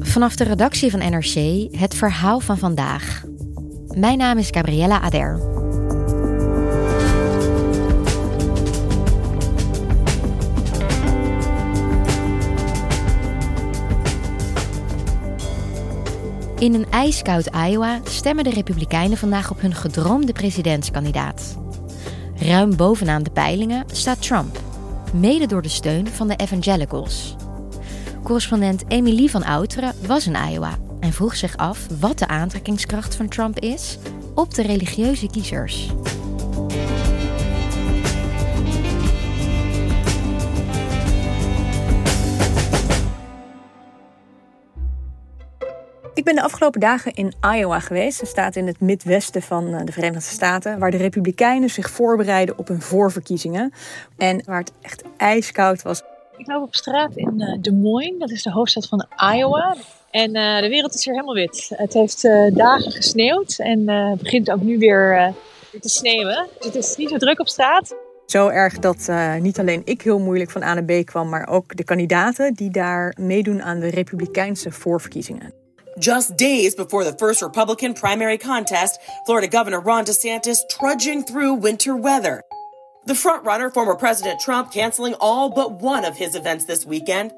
Vanaf de redactie van NRC het verhaal van vandaag. Mijn naam is Gabriella Ader. In een ijskoud Iowa stemmen de Republikeinen vandaag op hun gedroomde presidentskandidaat. Ruim bovenaan de peilingen staat Trump, mede door de steun van de evangelicals. Correspondent Emilie van Outeren was in Iowa en vroeg zich af wat de aantrekkingskracht van Trump is op de religieuze kiezers. Ik ben de afgelopen dagen in Iowa geweest. Een staat in het midwesten van eh, de Verenigde Staten. Waar de Republikeinen zich voorbereiden op hun voorverkiezingen. En waar het echt ijskoud was. Ik loop op straat in uh, Des Moines, dat is de hoofdstad van Iowa. En uh, de wereld is hier helemaal wit. Het heeft uh, dagen gesneeuwd en het begint ook nu weer te sneeuwen. Dus het is niet zo druk op straat. Zo erg dat niet alleen ik heel moeilijk van A naar B kwam, maar ook de kandidaten die daar meedoen aan de Republikeinse voorverkiezingen. Just days before the first Republican primary contest, Florida Governor Ron DeSantis trudging through winter weather. The frontrunner, former President Trump, canceling all but one of his events this weekend.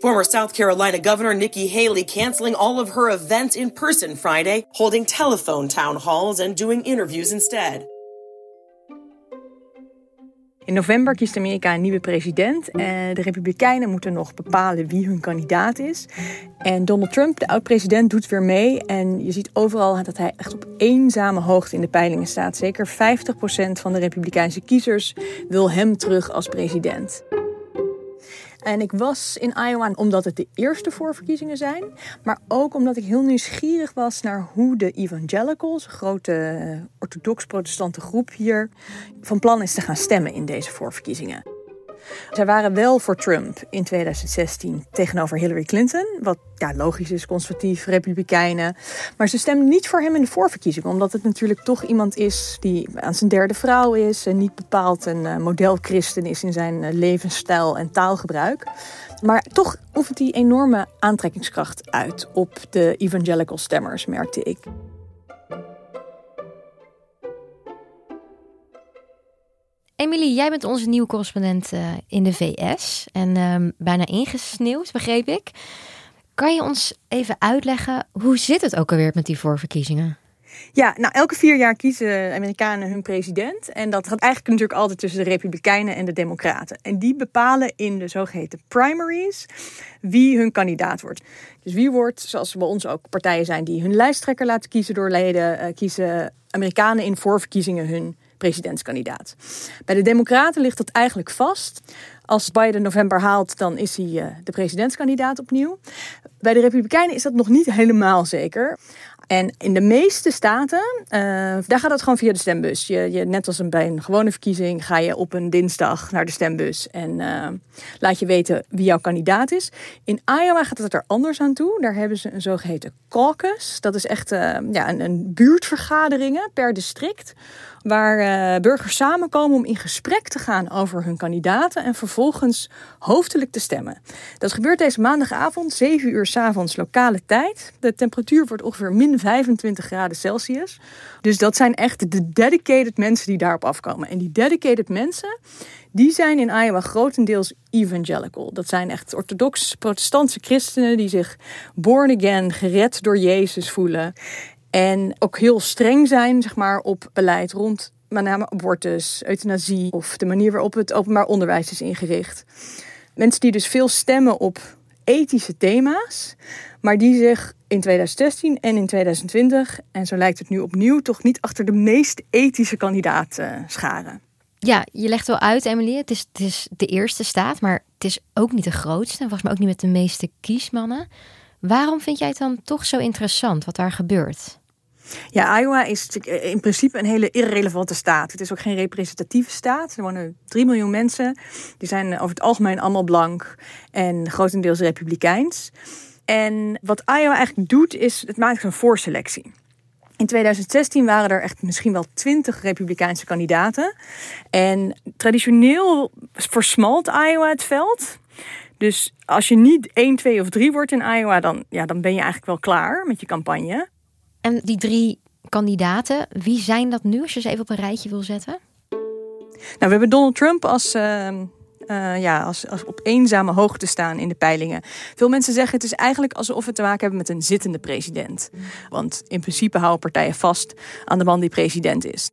Former South Carolina Governor Nikki Haley canceling all of her events in person Friday, holding telephone town halls and doing interviews instead. In november kiest Amerika een nieuwe president. En de Republikeinen moeten nog bepalen wie hun kandidaat is. En Donald Trump, de oud-president, doet weer mee. En je ziet overal dat hij echt op eenzame hoogte in de peilingen staat. Zeker 50% van de Republikeinse kiezers wil hem terug als president. En ik was in Iowa omdat het de eerste voorverkiezingen zijn. Maar ook omdat ik heel nieuwsgierig was naar hoe de evangelicals, een grote orthodox-protestante groep hier, van plan is te gaan stemmen in deze voorverkiezingen. Zij waren wel voor Trump in 2016 tegenover Hillary Clinton. Wat ja, logisch is, conservatief, republikeinen. Maar ze stemden niet voor hem in de voorverkiezingen. Omdat het natuurlijk toch iemand is die aan zijn derde vrouw is. En niet bepaald een uh, modelchristen is in zijn uh, levensstijl en taalgebruik. Maar toch oefent hij enorme aantrekkingskracht uit op de evangelical stemmers, merkte ik. Emily, jij bent onze nieuwe correspondent uh, in de VS en um, bijna ingesneeuwd, begreep ik. Kan je ons even uitleggen, hoe zit het ook alweer met die voorverkiezingen? Ja, nou elke vier jaar kiezen Amerikanen hun president. En dat gaat eigenlijk natuurlijk altijd tussen de Republikeinen en de Democraten. En die bepalen in de zogeheten primaries wie hun kandidaat wordt. Dus wie wordt, zoals bij ons ook partijen zijn die hun lijsttrekker laten kiezen door leden, uh, kiezen Amerikanen in voorverkiezingen hun presidentskandidaat. Bij de Democraten ligt dat eigenlijk vast. Als Biden november haalt, dan is hij uh, de presidentskandidaat opnieuw. Bij de Republikeinen is dat nog niet helemaal zeker. En in de meeste staten, uh, daar gaat het gewoon via de stembus. Je, je, net als bij een gewone verkiezing ga je op een dinsdag naar de stembus en uh, laat je weten wie jouw kandidaat is. In Iowa gaat het er anders aan toe. Daar hebben ze een zogeheten caucus. Dat is echt ja, een, een buurtvergaderingen per district. Waar burgers samenkomen om in gesprek te gaan over hun kandidaten en vervolgens hoofdelijk te stemmen. Dat gebeurt deze maandagavond, 7 uur s avonds lokale tijd. De temperatuur wordt ongeveer min 25 graden Celsius. Dus dat zijn echt de dedicated mensen die daarop afkomen. En die dedicated mensen, die zijn in Iowa grotendeels evangelical. Dat zijn echt orthodox protestantse christenen die zich born again, gered door Jezus voelen. En ook heel streng zijn zeg maar, op beleid rond met name abortus, euthanasie of de manier waarop het openbaar onderwijs is ingericht. Mensen die dus veel stemmen op ethische thema's, maar die zich in 2016 en in 2020, en zo lijkt het nu opnieuw, toch niet achter de meest ethische kandidaat scharen. Ja, je legt wel uit, Emily. Het is, het is de eerste staat, maar het is ook niet de grootste. En volgens mij ook niet met de meeste kiesmannen. Waarom vind jij het dan toch zo interessant wat daar gebeurt? Ja, Iowa is in principe een hele irrelevante staat. Het is ook geen representatieve staat. Er wonen 3 miljoen mensen. Die zijn over het algemeen allemaal blank en grotendeels republikeins. En wat Iowa eigenlijk doet, is het maakt een voorselectie. In 2016 waren er echt misschien wel twintig republikeinse kandidaten. En traditioneel versmalt Iowa het veld. Dus als je niet 1, 2 of 3 wordt in Iowa, dan, ja, dan ben je eigenlijk wel klaar met je campagne. En die drie kandidaten, wie zijn dat nu als je ze even op een rijtje wil zetten? Nou, we hebben Donald Trump als, uh, uh, ja, als, als op eenzame hoogte staan in de peilingen. Veel mensen zeggen het is eigenlijk alsof we te maken hebben met een zittende president. Want in principe houden partijen vast aan de man die president is.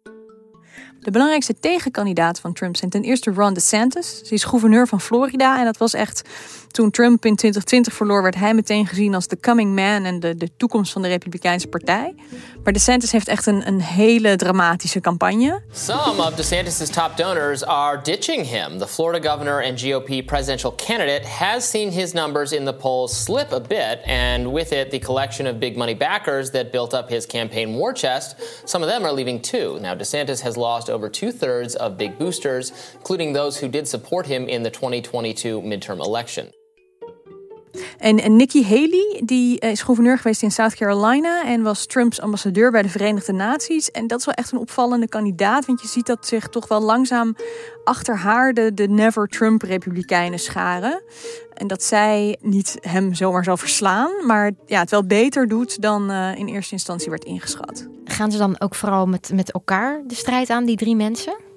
De belangrijkste tegenkandidaat van Trump zijn ten eerste Ron DeSantis. Ze is gouverneur van Florida en dat was echt toen Trump in 2020 verloor, werd hij meteen gezien als de coming man en de, de toekomst van de Republikeinse Partij. Maar DeSantis heeft echt een, een hele dramatische campagne. Some of DeSantis' top donors are ditching him. The Florida governor and GOP presidential candidate has seen his numbers in the polls slip a bit, and with it, the collection of big money backers that built up his campaign war chest. Some of them are leaving too. Now, DeSantis has lost over two thirds of big boosters, including those who did support him in the 2022 midterm election. En, en Nikki Haley, die eh, is gouverneur geweest in South Carolina en was Trumps ambassadeur bij de Verenigde Naties. En dat is wel echt een opvallende kandidaat, want je ziet dat zich toch wel langzaam achter haar de, Never Trump-republikeinen scharen. En dat zij niet hem zomaar zal verslaan, maar ja, het wel beter doet dan uh, in eerste instantie werd ingeschat. Gaan ze dan ook vooral met, met elkaar de strijd aan, die drie mensen?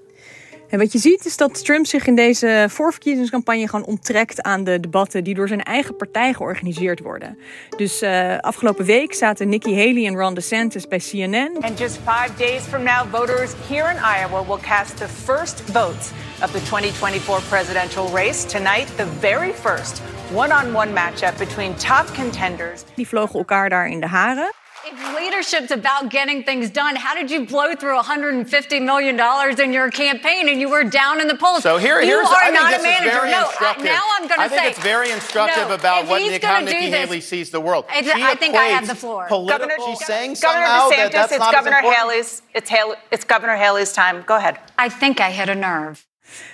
En wat je ziet is dat Trump zich in deze voorverkiezingscampagne gewoon onttrekt aan de debatten die door zijn eigen partij georganiseerd worden. Dus uh, afgelopen week zaten Nikki Haley en Ron DeSantis bij CNN. And just five days from now, voters here in Iowa will cast the first votes of the 2024 presidential race. Tonight, the very first one-on-one -on -one matchup between top contenders. Die vlogen elkaar daar in de haren. If leadership's about getting things done, how did you blow through 150 million dollars in your campaign and you were down in the polls? So here, you here's are I think not a manager. Very no, instructive. now I'm going to say. I think it's very instructive no, about what he's Nick, how Nikki this- Haley sees the world. I- She I think I have the floor. Political, Governor, she's saying Governor somehow DeSantis, that that's it's not Governor important. Haley's. It's Haley, It's Governor Haley's time. Go ahead. I think I hit a nerve.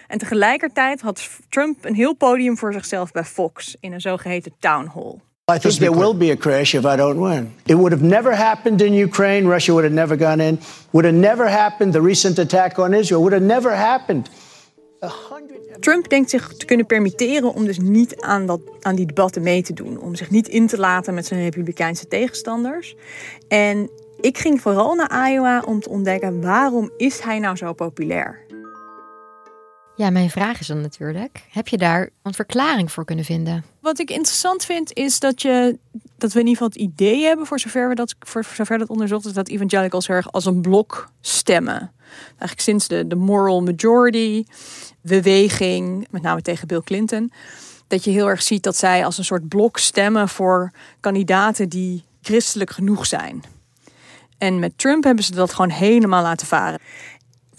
En tegelijkertijd had Trump een heel podium voor zichzelf bij Fox in een zogeheten town hall. I think there will be a crash if I don't win. It would have never happened in Ukraine. Russia would have never gone in. Would have never happened. The recent attack on Israel would have never happened. Trump denkt zich te kunnen permitteren om dus niet aan, dat, aan die debatten mee te doen. Om zich niet in te laten met zijn republikeinse tegenstanders. En ik ging vooral naar Iowa om te ontdekken waarom is hij nou zo populair? Ja, mijn vraag is dan natuurlijk: heb je daar een verklaring voor kunnen vinden? Wat ik interessant vind is dat, je, dat we in ieder geval het idee hebben, voor zover, we dat, voor zover dat onderzocht is, dat evangelicals erg als een blok stemmen. Eigenlijk sinds de, de moral majority beweging, met name tegen Bill Clinton, dat je heel erg ziet dat zij als een soort blok stemmen voor kandidaten die christelijk genoeg zijn. En met Trump hebben ze dat gewoon helemaal laten varen.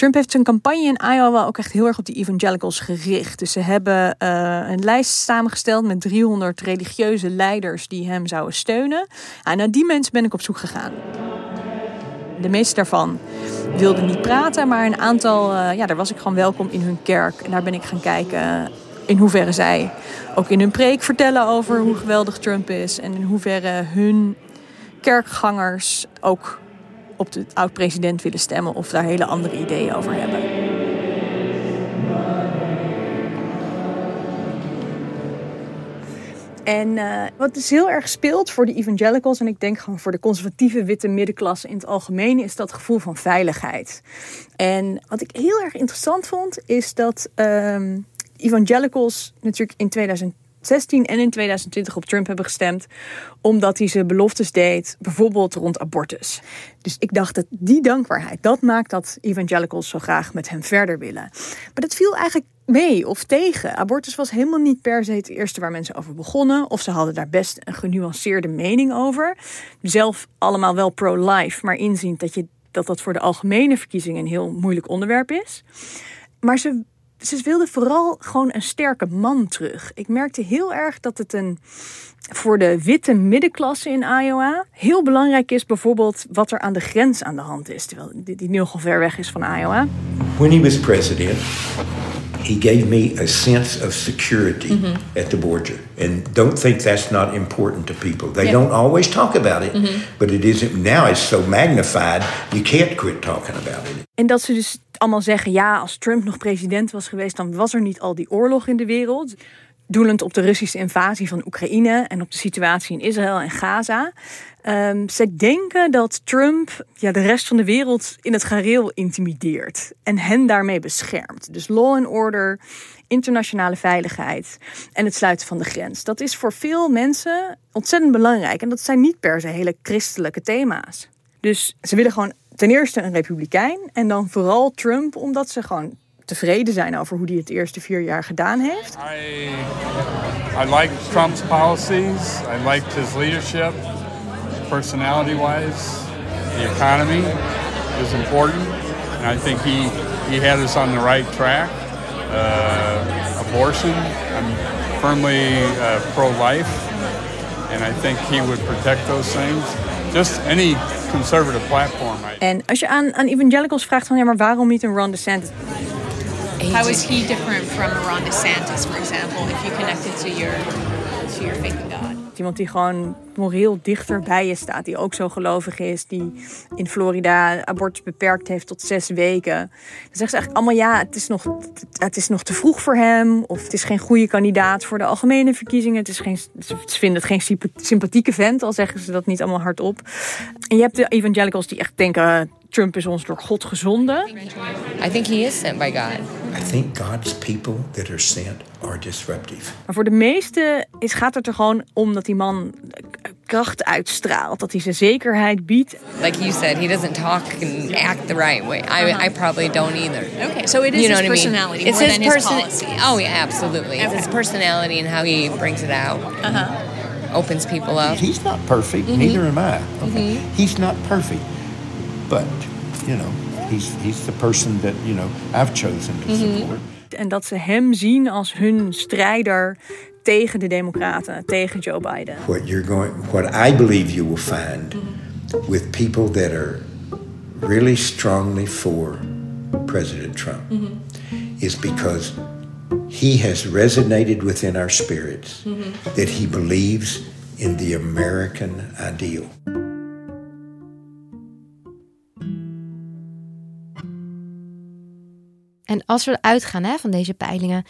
Trump heeft zijn campagne in Iowa ook echt heel erg op die evangelicals gericht. Dus ze hebben uh, een lijst samengesteld met 300 religieuze leiders die hem zouden steunen. En naar die mensen ben ik op zoek gegaan. De meeste daarvan wilden niet praten, maar een aantal, uh, ja, daar was ik gewoon welkom in hun kerk. En daar ben ik gaan kijken in hoeverre zij ook in hun preek vertellen over hoe geweldig Trump is. En in hoeverre hun kerkgangers ook op de oud-president willen stemmen of daar hele andere ideeën over hebben. En uh, wat dus heel erg speelt voor de evangelicals en ik denk gewoon voor de conservatieve witte middenklasse in het algemeen is dat gevoel van veiligheid. En wat ik heel erg interessant vond is dat um, evangelicals natuurlijk in 2000 2016 en in 2020 op Trump hebben gestemd. Omdat hij zijn beloftes deed, bijvoorbeeld rond abortus. Dus ik dacht dat die dankbaarheid, dat maakt dat evangelicals zo graag met hem verder willen. Maar dat viel eigenlijk mee of tegen. Abortus was helemaal niet per se het eerste waar mensen over begonnen. Of ze hadden daar best een genuanceerde mening over. Zelf allemaal wel pro-life, maar inziend dat, je, dat dat voor de algemene verkiezingen een heel moeilijk onderwerp is. Maar ze, ze wilde vooral gewoon een sterke man terug. Ik merkte heel erg dat het een voor de witte middenklasse in Iowa heel belangrijk is bijvoorbeeld wat er aan de grens aan de hand is, terwijl die, die nogal ver weg is van Iowa. When he was president, he gave me a sense of security Mhm. at the border. And don't think that's not important to people. They Yeah. don't always talk about it, Mhm. but it isn't now it's so magnified you can't quit talking about it. En dat ze dus allemaal zeggen, ja, als Trump nog president was geweest, dan was er niet al die oorlog in de wereld. Doelend op de Russische invasie van Oekraïne en op de situatie in Israël en Gaza. Ehm, zij denken dat Trump ja, de rest van de wereld in het gareel intimideert en hen daarmee beschermt. Dus law and order, internationale veiligheid en het sluiten van de grens. Dat is voor veel mensen ontzettend belangrijk en dat zijn niet per se hele christelijke thema's. Dus ze willen gewoon ten eerste een republikein en dan vooral Trump, omdat ze gewoon tevreden zijn over hoe hij het eerste vier jaar gedaan heeft. I, I liked Trump's policies. I liked his leadership, personality wise. The economy is important. And I think he, he had us on the right track. Uh, abortion, I'm firmly uh, pro life. And I think he would protect those things. Just any conservative platform. I, En als je aan, aan evangelicals vraagt van ja, maar waarom niet een Ron DeSantis? How is he different from Ron DeSantis, for example, if you connect it to your to your faith in God? Iemand die gewoon moreel dichter bij je staat, die ook zo gelovig is, die in Florida abortus beperkt heeft tot zes weken. Dan zeggen ze eigenlijk allemaal ja, het is nog, het is nog te vroeg voor hem, of het is geen goede kandidaat voor de algemene verkiezingen. Het is geen, ze vinden het geen sympa- sympathieke vent, al zeggen ze dat niet allemaal hardop. En je hebt de evangelicals die echt denken, Trump is ons door God gezonden. I think he is sent by God. I think God's people that are sent are disruptive. Maar voor de meesten is, gaat het er gewoon om dat die man kracht uitstraalt. Dat hij zijn zekerheid biedt. Like you said, he doesn't talk and act the right way. I, Uh-huh. I probably don't either. Okay, so it is his what I mean? personality It's more his than his person- policies. Oh yeah, absolutely. It's his personality and how he brings it out. Uh-huh. Opens people up. He's not perfect, Mhm. neither am I. Okay. Mhm. He's not perfect. But, you know, he's he's the person that, you know, I've chosen to Mhm. support. En dat ze hem zien als hun strijder tegen de Democraten, tegen Joe Biden. What you're going what I believe you will find mhm. with people that are really strongly for President Trump mhm. is because he has resonated within our spirits mhm. that he believes in the American ideal. En als we uitgaan hè, van deze peilingen,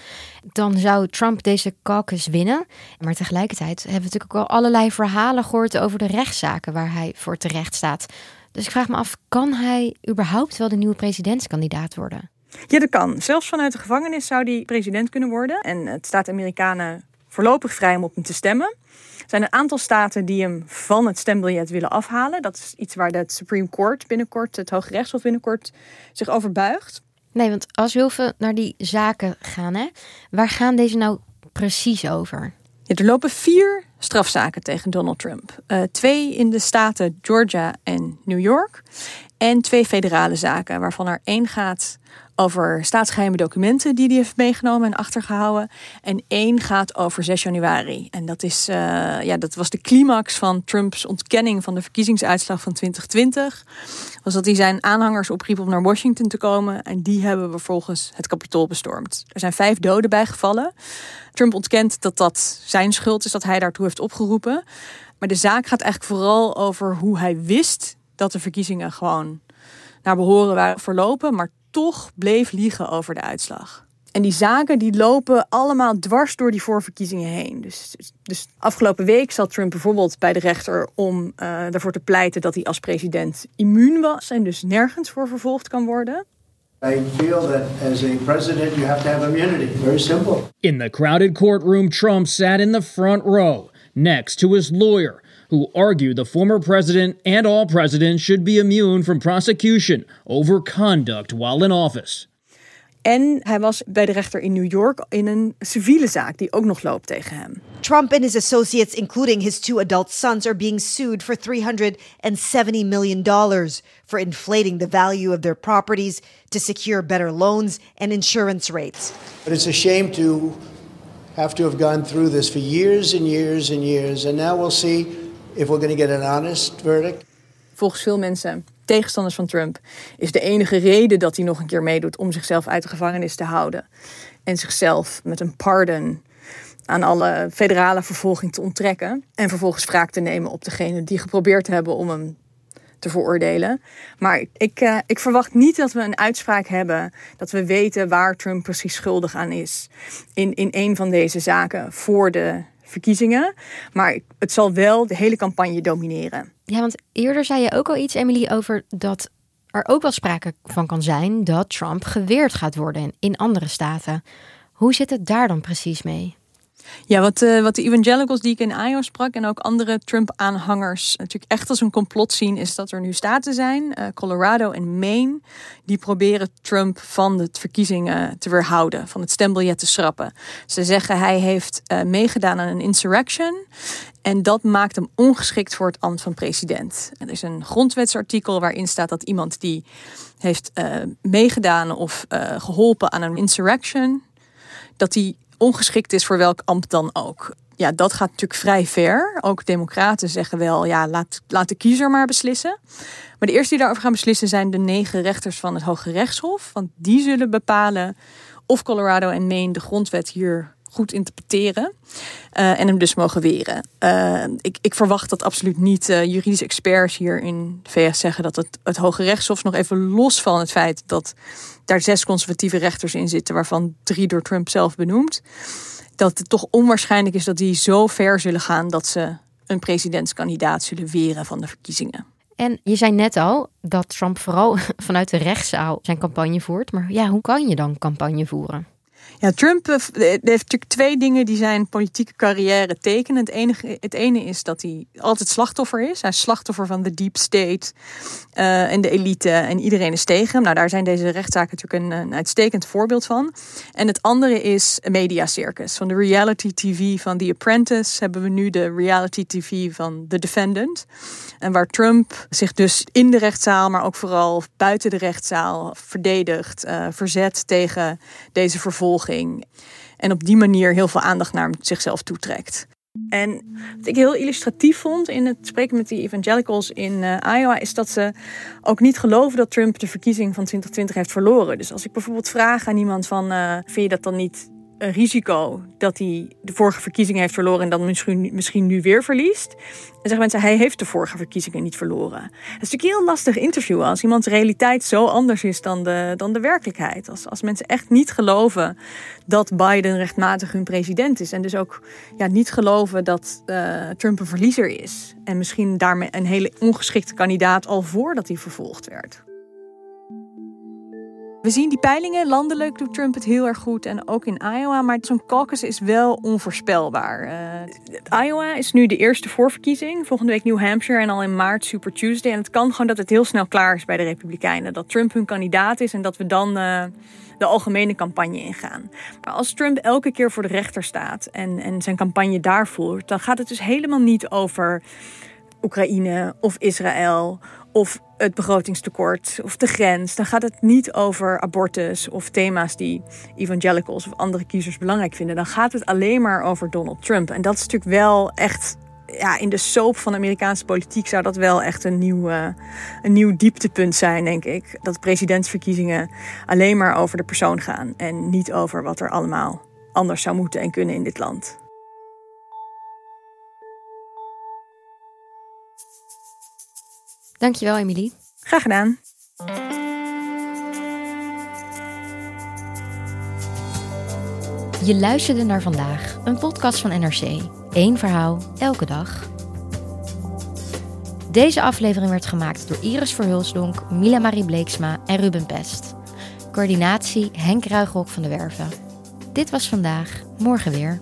dan zou Trump deze caucus winnen. Maar tegelijkertijd hebben we natuurlijk ook al allerlei verhalen gehoord over de rechtszaken waar hij voor terecht staat. Dus ik vraag me af, kan hij überhaupt wel de nieuwe presidentskandidaat worden? Ja, dat kan. Zelfs vanuit de gevangenis zou hij president kunnen worden. En het staat Amerikanen voorlopig vrij om op hem te stemmen. Er zijn een aantal staten die hem van het stembiljet willen afhalen. Dat is iets waar de Supreme Court binnenkort, het Hoge Rechtshof binnenkort, zich over buigt. Nee, want als we heel veel naar die zaken gaan, hè, waar gaan deze nou precies over? Ja, er lopen vier strafzaken tegen Donald Trump. Eh, twee in de staten Georgia en New York. En twee federale zaken, waarvan er één gaat over staatsgeheime documenten die hij heeft meegenomen en achtergehouden. En één gaat over 6 januari. En dat, is, eh, ja, dat was de climax van Trumps ontkenning van de verkiezingsuitslag van 2020. Was dat hij zijn aanhangers opriep om naar Washington te komen. En die hebben vervolgens het kapitool bestormd. Er zijn vijf doden bijgevallen. Trump ontkent dat dat zijn schuld is dat hij daartoe heeft opgeroepen. Maar de zaak gaat eigenlijk vooral over hoe hij wist dat de verkiezingen gewoon naar behoren waren verlopen, maar toch bleef liegen over de uitslag. En die zaken die lopen allemaal dwars door die voorverkiezingen heen. Dus, dus afgelopen week zat Trump bijvoorbeeld bij de rechter om uh, ervoor te pleiten dat hij als president immuun was en dus nergens voor vervolgd kan worden. I feel that as a president, you have to have immunity. Very simple. In the crowded courtroom, Trump sat in the front row, next to his lawyer, who argue the former president and all presidents should be immune from prosecution over conduct while in office. En hij was bij de rechter in New York in een civiele zaak die ook nog loopt tegen hem. Trump and his associates, including his two adult sons, are being sued for $370 million for inflating the value of their properties to secure better loans and insurance rates. But it's a shame to have to have gone through this for years and years and years. And now we'll see if we're going to get an honest verdict. Volgens veel mensen, tegenstanders van Trump, is de enige reden dat hij nog een keer meedoet om zichzelf uit de gevangenis te houden. En zichzelf met een pardon aan alle federale vervolging te onttrekken. En vervolgens wraak te nemen op degene die geprobeerd hebben om hem te veroordelen. Maar ik, uh, ik verwacht niet dat we een uitspraak hebben dat we weten waar Trump precies schuldig aan is. In, in een van deze zaken voor de verkiezingen. Maar het zal wel de hele campagne domineren. Ja, want eerder zei je ook al iets, Emily, over dat er ook wel sprake van kan zijn dat Trump geweerd gaat worden in andere staten. Hoe zit het daar dan precies mee? Ja, wat, uh, wat de evangelicals die ik in Iowa sprak en ook andere Trump-aanhangers natuurlijk echt als een complot zien, is dat er nu staten zijn, uh, Colorado en Maine, die proberen Trump van de verkiezingen te weerhouden, van het stembiljet te schrappen. Ze zeggen hij heeft uh, meegedaan aan een insurrection en dat maakt hem ongeschikt voor het ambt van president. Er is een grondwetsartikel waarin staat dat iemand die heeft meegedaan of geholpen aan een insurrection, dat hij ongeschikt is voor welk ambt dan ook. Ja, dat gaat natuurlijk vrij ver. Ook democraten zeggen wel, ja, laat, laat de kiezer maar beslissen. Maar de eerste die daarover gaan beslissen zijn de negen rechters van het Hoge Rechtshof. Want die zullen bepalen of Colorado en Maine de grondwet hier goed interpreteren. Uh, en hem dus mogen weren. Uh, ik, ik, verwacht dat absoluut niet uh, juridische experts hier in de VS zeggen dat het, het Hoge Rechtshof nog even los van het feit dat daar zes conservatieve rechters in zitten, waarvan drie door Trump zelf benoemd. Dat het toch onwaarschijnlijk is dat die zo ver zullen gaan dat ze een presidentskandidaat zullen weren van de verkiezingen. En je zei net al dat Trump vooral vanuit de rechtszaal zijn campagne voert. Maar ja, hoe kan je dan campagne voeren? Ja, Trump eh, heeft natuurlijk twee dingen die zijn politieke carrière tekenen. Het, het ene is dat hij altijd slachtoffer is. Hij is slachtoffer van de deep state uh, en de elite en iedereen is tegen hem. Nou, daar zijn deze rechtszaken natuurlijk een, een uitstekend voorbeeld van. En het andere is mediacircus. Van de reality TV van The Apprentice hebben we nu de reality TV van The Defendant. En waar Trump zich dus in de rechtszaal, maar ook vooral buiten de rechtszaal verdedigt, verzet tegen deze vervolging en op die manier heel veel aandacht naar zichzelf toetrekt. En wat ik heel illustratief vond in het spreken met die evangelicals in uh, Iowa, is dat ze ook niet geloven dat Trump de verkiezing van 2020 heeft verloren. Dus als ik bijvoorbeeld vraag aan iemand van, uh, vind je dat dan niet risico dat hij de vorige verkiezingen heeft verloren en dan misschien, misschien nu weer verliest. En zeggen mensen, hij heeft de vorige verkiezingen niet verloren. Het is natuurlijk heel lastig interview als iemands realiteit zo anders is dan de, dan de werkelijkheid. Als, als mensen echt niet geloven dat Biden rechtmatig hun president is. En dus ook ja, niet geloven dat uh, Trump een verliezer is. En misschien daarmee een hele ongeschikte kandidaat al voordat hij vervolgd werd. We zien die peilingen, landelijk doet Trump het heel erg goed en ook in Iowa, maar zo'n caucus is wel onvoorspelbaar. Uh, Iowa is nu de eerste voorverkiezing, volgende week New Hampshire en al in maart Super Tuesday. En het kan gewoon dat het heel snel klaar is bij de Republikeinen, dat Trump hun kandidaat is en dat we dan uh, de algemene campagne ingaan. Maar als Trump elke keer voor de rechter staat en, en zijn campagne daar voert, dan gaat het dus helemaal niet over Oekraïne of Israël of het begrotingstekort of de grens. Dan gaat het niet over abortus of thema's die evangelicals of andere kiezers belangrijk vinden. Dan gaat het alleen maar over Donald Trump. En dat is natuurlijk wel echt. Ja, in de soap van Amerikaanse politiek zou dat wel echt een nieuw, uh, een nieuw dieptepunt zijn, denk ik. Dat presidentsverkiezingen alleen maar over de persoon gaan en niet over wat er allemaal anders zou moeten en kunnen in dit land. Dankjewel, Emily. Graag gedaan. Je luisterde naar vandaag, een podcast van NRC. Eén verhaal, elke dag. Deze aflevering werd gemaakt door Iris Verhulsdonk, Mila Marie Bleeksma en Ruben Pest. Coördinatie Henk Ruigrok van de Werven. Dit was vandaag, morgen weer.